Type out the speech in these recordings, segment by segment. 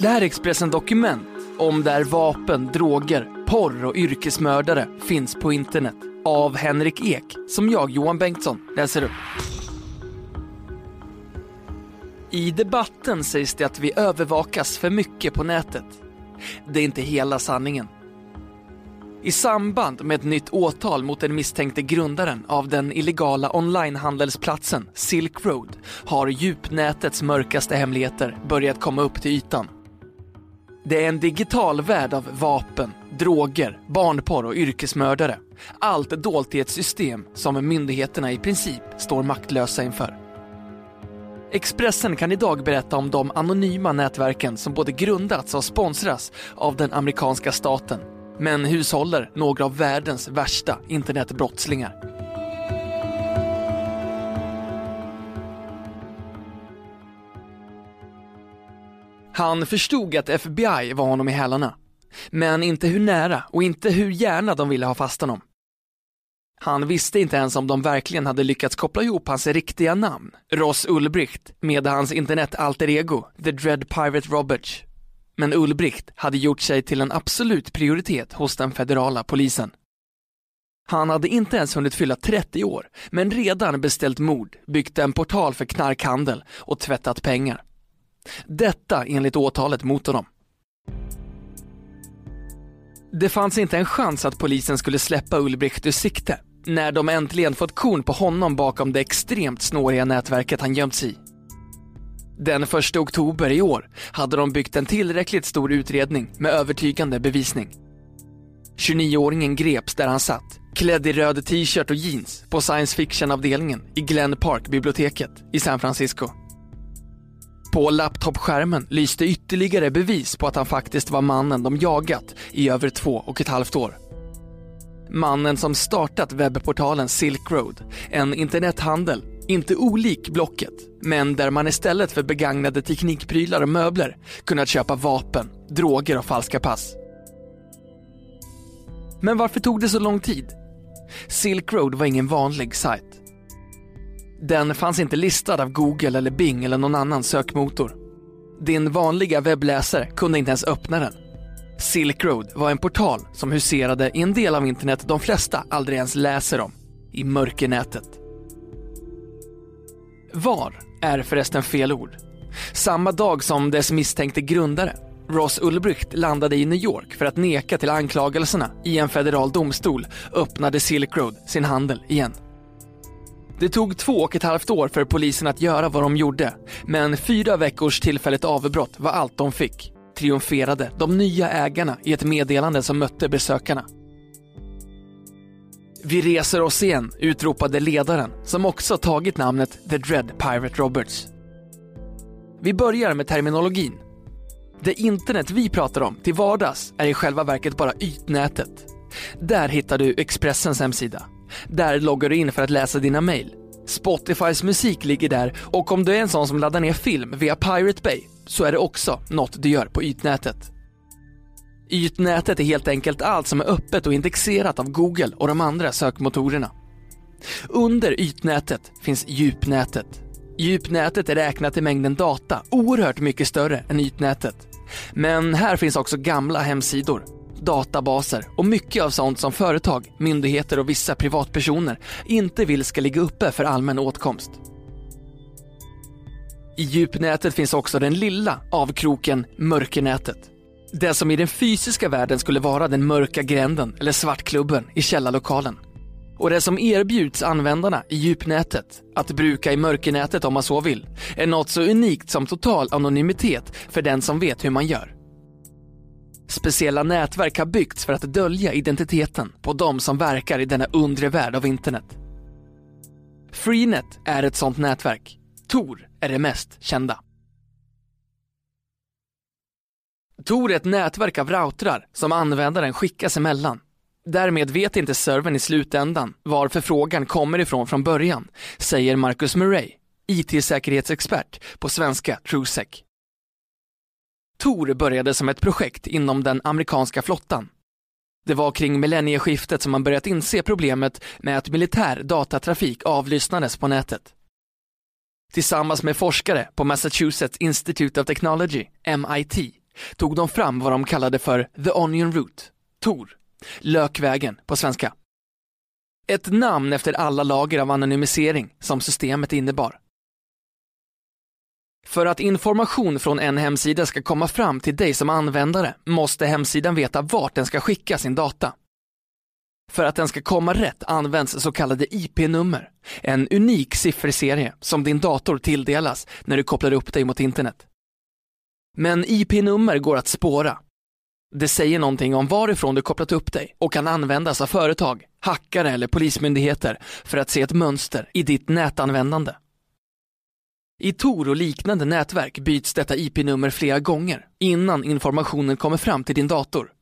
Det här är Expressen Dokument om där vapen, droger, porr och yrkesmördare finns på internet. Av Henrik Ek, som jag, Johan Bengtsson, läser upp. I debatten sägs det att vi övervakas för mycket på nätet. Det är inte hela sanningen. I samband med ett nytt åtal mot den misstänkte grundaren av den illegala onlinehandelsplatsen Silk Road har djupnätets mörkaste hemligheter börjat komma upp till ytan. Det är en digital värld av vapen, droger, barnporr och yrkesmördare. Allt dolt i ett system som myndigheterna i princip står maktlösa inför. Expressen kan idag berätta om de anonyma nätverken som både grundats och sponsras av den amerikanska staten, men hushåller några av världens värsta internetbrottslingar. Han förstod att FBI var honom i hälarna, men inte hur nära och inte hur gärna de ville ha fast honom. Han visste inte ens om de verkligen hade lyckats koppla ihop hans riktiga namn, Ross Ulbricht, med hans internet-alter ego, The Dread Pirate Roberts. Men Ulbricht hade gjort sig till en absolut prioritet hos den federala polisen. Han hade inte ens hunnit fylla 30 år, men redan beställt mord, byggt en portal för knarkhandel och tvättat pengar. Detta enligt åtalet mot honom. Det fanns inte en chans att polisen skulle släppa Ulbricht ur sikte när de äntligen fått korn på honom bakom det extremt snåriga nätverket han gömt sig i. Den 1 oktober i år hade de byggt en tillräckligt stor utredning med övertygande bevisning. 29-åringen greps där han satt, klädd i röd t-shirt och jeans på science fiction-avdelningen i Glen Park-biblioteket i San Francisco. På laptopskärmen lyste ytterligare bevis på att han faktiskt var mannen de jagat i över två och ett halvt år. Mannen som startat webbportalen Silk Road, en internethandel, inte olik Blocket, men där man istället för begagnade teknikprylar och möbler kunnat köpa vapen, droger och falska pass. Men varför tog det så lång tid? Silk Road var ingen vanlig sajt. Den fanns inte listad av Google eller Bing eller någon annan sökmotor. Din vanliga webbläsare kunde inte ens öppna den. Silk Road var en portal som huserade i en del av internet de flesta aldrig ens läser om, i mörkernätet. Var är förresten fel ord. Samma dag som dess misstänkte grundare, Ross Ulbricht, landade i New York för att neka till anklagelserna i en federal domstol öppnade Silk Road sin handel igen. Det tog två och ett halvt år för polisen att göra vad de gjorde, men fyra veckors tillfälligt avbrott var allt de fick, triumferade de nya ägarna i ett meddelande som mötte besökarna. Vi reser oss igen, utropade ledaren, som också tagit namnet The Dread Pirate Roberts. Vi börjar med terminologin. Det internet vi pratar om till vardags är i själva verket bara ytnätet. Där hittar du Expressens hemsida. Där loggar du in för att läsa dina mejl. Spotifys musik ligger där och om du är en sån som laddar ner film via Pirate Bay så är det också något du gör på ytnätet. Ytnätet är helt enkelt allt som är öppet och indexerat av Google och de andra sökmotorerna. Under ytnätet finns djupnätet. Djupnätet är räknat i mängden data oerhört mycket större än ytnätet. Men här finns också gamla hemsidor, databaser och mycket av sånt som företag, myndigheter och vissa privatpersoner inte vill ska ligga uppe för allmän åtkomst. I djupnätet finns också den lilla avkroken mörkernätet. Det som i den fysiska världen skulle vara den mörka gränden eller svartklubben i källarlokalen. Och det som erbjuds användarna i djupnätet, att bruka i mörkernätet om man så vill, är något så unikt som total anonymitet för den som vet hur man gör. Speciella nätverk har byggts för att dölja identiteten på de som verkar i denna undre värld av internet. Freenet är ett sådant nätverk. Tor är det mest kända. Tor är ett nätverk av routrar som användaren skickas emellan. Därmed vet inte servern i slutändan var förfrågan kommer ifrån från början, säger Marcus Murray, IT-säkerhetsexpert på svenska TrueSec. Tor började som ett projekt inom den amerikanska flottan. Det var kring millennieskiftet som man börjat inse problemet med att militär datatrafik avlyssnades på nätet. Tillsammans med forskare på Massachusetts Institute of Technology, MIT, tog de fram vad de kallade för The Onion Route, Tor, lökvägen på svenska. Ett namn efter alla lager av anonymisering som systemet innebar. För att information från en hemsida ska komma fram till dig som användare måste hemsidan veta vart den ska skicka sin data. För att den ska komma rätt används så kallade IP-nummer, en unik sifferserie som din dator tilldelas när du kopplar upp dig mot internet. Men IP-nummer går att spåra. Det säger någonting om varifrån du kopplat upp dig och kan användas av företag, hackare eller polismyndigheter för att se ett mönster i ditt nätanvändande. I Tor och liknande nätverk byts detta IP-nummer flera gånger innan informationen kommer fram till din dator.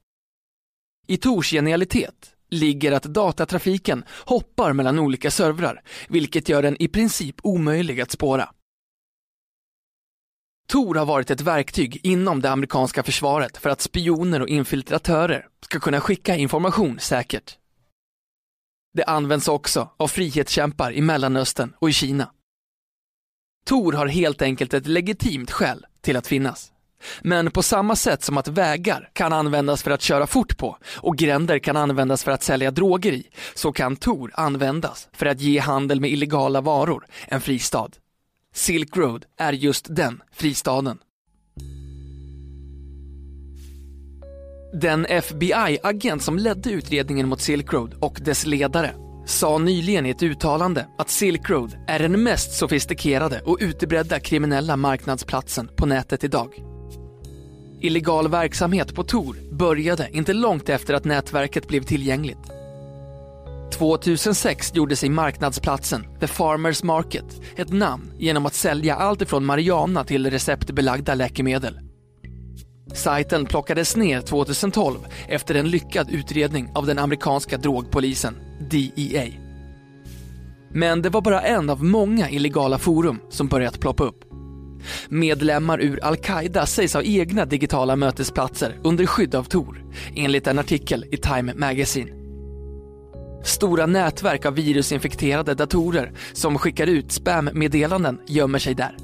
I Tors genialitet ligger att datatrafiken hoppar mellan olika servrar, vilket gör den i princip omöjlig att spåra. Tor har varit ett verktyg inom det amerikanska försvaret för att spioner och infiltratörer ska kunna skicka information säkert. Det används också av frihetskämpar i Mellanöstern och i Kina. Tor har helt enkelt ett legitimt skäl till att finnas. Men på samma sätt som att vägar kan användas för att köra fort på och gränder kan användas för att sälja droger i, så kan Tor användas för att ge handel med illegala varor en fristad. Silk Road är just den fristaden. Den FBI-agent som ledde utredningen mot Silk Road och dess ledare sa nyligen i ett uttalande att Silk Road är den mest sofistikerade och utbredda kriminella marknadsplatsen på nätet idag. Illegal verksamhet på Tor började inte långt efter att nätverket blev tillgängligt. 2006 gjorde sig marknadsplatsen The Farmers Market ett namn genom att sälja allt ifrån marijuana till receptbelagda läkemedel. Sajten plockades ner 2012 efter en lyckad utredning av den amerikanska drogpolisen, DEA. Men det var bara en av många illegala forum som börjat ploppa upp. Medlemmar ur Al-Qaida sägs ha egna digitala mötesplatser under skydd av Tor, enligt en artikel i Time Magazine. Stora nätverk av virusinfekterade datorer som skickar ut spammeddelanden gömmer sig där.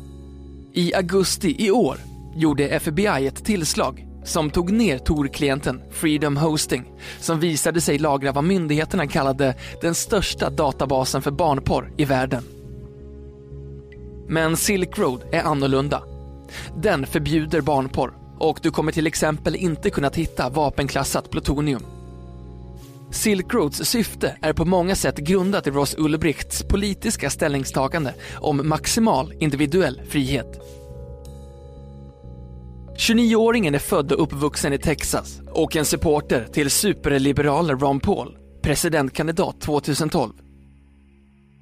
I augusti i år gjorde FBI ett tillslag som tog ner Tor-klienten Freedom Hosting som visade sig lagra vad myndigheterna kallade den största databasen för barnporr i världen. Men Silk Road är annorlunda. Den förbjuder barnporr och du kommer till exempel inte kunna hitta vapenklassat plutonium. Silk Roads syfte är på många sätt grundat i Ross Ulbrichts politiska ställningstagande om maximal individuell frihet. 29-åringen är född och uppvuxen i Texas och en supporter till superliberalen Ron Paul, presidentkandidat 2012.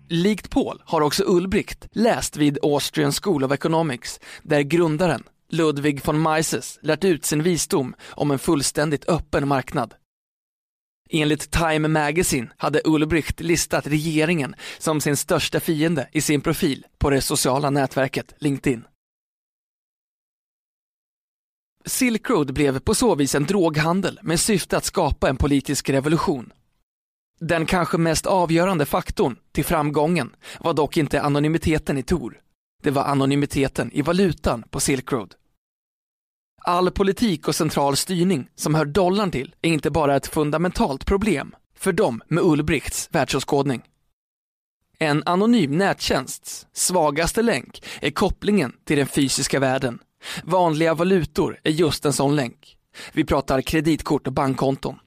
Likt Paul har också Ulbricht läst vid Austrian School of Economics där grundaren Ludwig von Mises lärt ut sin visdom om en fullständigt öppen marknad. Enligt Time Magazine hade Ulbricht listat regeringen som sin största fiende i sin profil på det sociala nätverket LinkedIn. Silk Road blev på så vis en droghandel med syfte att skapa en politisk revolution. Den kanske mest avgörande faktorn till framgången var dock inte anonymiteten i Tor. Det var anonymiteten i valutan på Silk Road. All politik och central styrning som hör dollarn till är inte bara ett fundamentalt problem för dem med Ulbrichts världsåskådning. En anonym nättjänsts svagaste länk är kopplingen till den fysiska världen. Vanliga valutor är just en sån länk. Vi pratar kreditkort och bankkonton.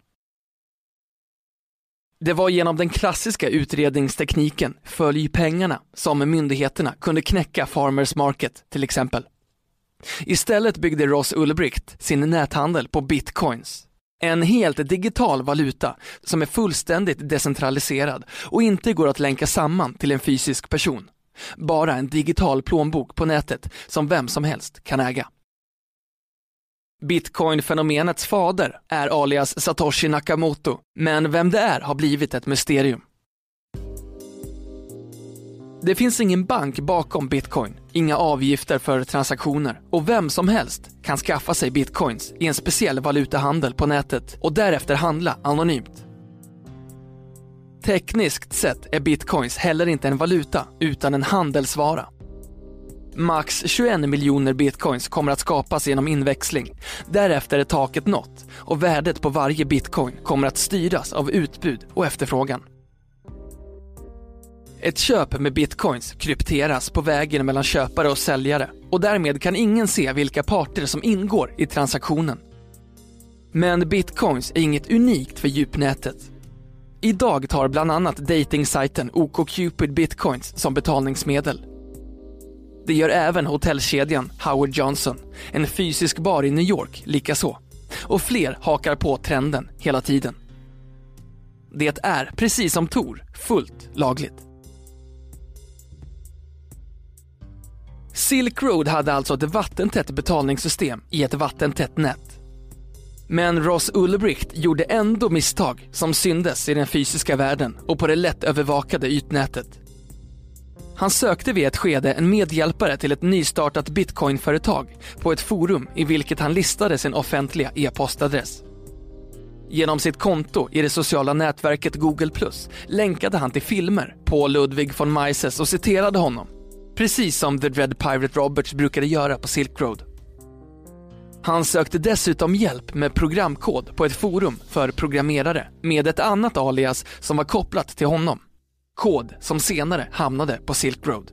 Det var genom den klassiska utredningstekniken Följ pengarna som myndigheterna kunde knäcka Farmers Market till exempel. Istället byggde Ross Ulbricht sin näthandel på bitcoins. En helt digital valuta som är fullständigt decentraliserad och inte går att länka samman till en fysisk person. Bara en digital plånbok på nätet som vem som helst kan äga. Bitcoin-fenomenets fader är alias Satoshi Nakamoto, men vem det är har blivit ett mysterium. Det finns ingen bank bakom bitcoin, inga avgifter för transaktioner och vem som helst kan skaffa sig bitcoins i en speciell valutahandel på nätet och därefter handla anonymt. Tekniskt sett är bitcoins heller inte en valuta utan en handelsvara. Max 21 miljoner bitcoins kommer att skapas genom inväxling. Därefter är taket nått och värdet på varje bitcoin kommer att styras av utbud och efterfrågan. Ett köp med bitcoins krypteras på vägen mellan köpare och säljare och därmed kan ingen se vilka parter som ingår i transaktionen. Men bitcoins är inget unikt för djupnätet. Idag tar bland annat datingsajten OkCupid bitcoins som betalningsmedel. Det gör även hotellkedjan Howard Johnson, en fysisk bar i New York likaså. Och fler hakar på trenden hela tiden. Det är, precis som Tor, fullt lagligt. Silk Road hade alltså ett vattentätt betalningssystem i ett vattentätt nät. Men Ross Ulbricht gjorde ändå misstag som syndes i den fysiska världen och på det lätt övervakade ytnätet. Han sökte vid ett skede en medhjälpare till ett nystartat bitcoinföretag på ett forum i vilket han listade sin offentliga e-postadress. Genom sitt konto i det sociala nätverket Google Plus länkade han till filmer på Ludwig von Mises och citerade honom. Precis som The Dread Pirate Roberts brukade göra på Silk Road. Han sökte dessutom hjälp med programkod på ett forum för programmerare med ett annat alias som var kopplat till honom. Kod som senare hamnade på Silk Road.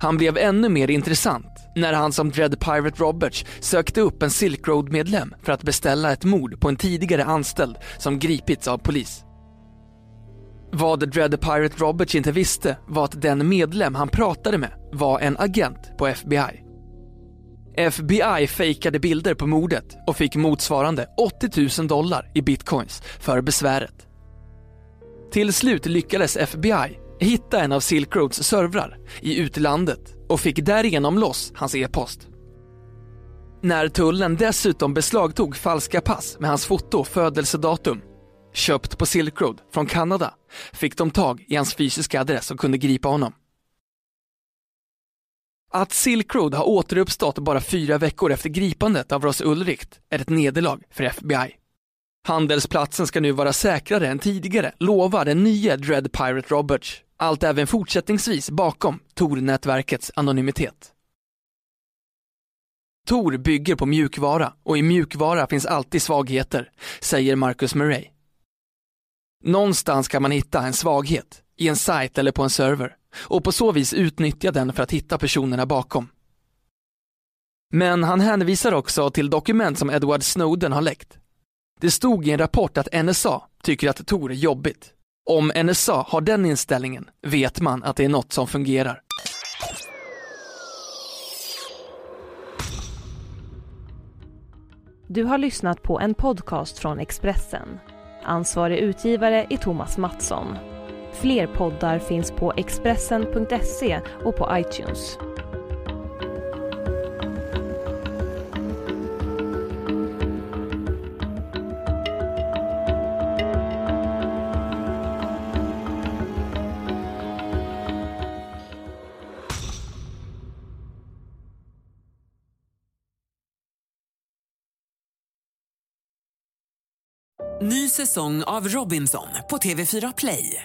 Han blev ännu mer intressant när han som Dread Pirate Roberts sökte upp en Silk Road-medlem för att beställa ett mord på en tidigare anställd som gripits av polis. Vad Dread Pirate Roberts inte visste var att den medlem han pratade med var en agent på FBI. FBI fejkade bilder på mordet och fick motsvarande 80 000 dollar i bitcoins för besväret. Till slut lyckades FBI hitta en av Silk Roads servrar i utlandet och fick därigenom loss hans e-post. När tullen dessutom beslagtog falska pass med hans foto och födelsedatum, köpt på Silk Road från Kanada, fick de tag i hans fysiska adress och kunde gripa honom. Att Silk Road har återuppstått bara fyra veckor efter gripandet av Ross Ulricht är ett nederlag för FBI. Handelsplatsen ska nu vara säkrare än tidigare, lovar den nya Dread Pirate Roberts. Allt även fortsättningsvis bakom Tor-nätverkets anonymitet. Tor bygger på mjukvara och i mjukvara finns alltid svagheter, säger Marcus Murray. Någonstans kan man hitta en svaghet, i en sajt eller på en server, och på så vis utnyttja den för att hitta personerna bakom. Men han hänvisar också till dokument som Edward Snowden har läckt. Det stod i en rapport att NSA tycker att Tor är jobbigt. Om NSA har den inställningen vet man att det är något som fungerar. Du har lyssnat på en podcast från Expressen. Ansvarig utgivare är Thomas Mattsson. Fler poddar finns på Expressen.se och på iTunes. Ny säsong av Robinson på TV4 Play.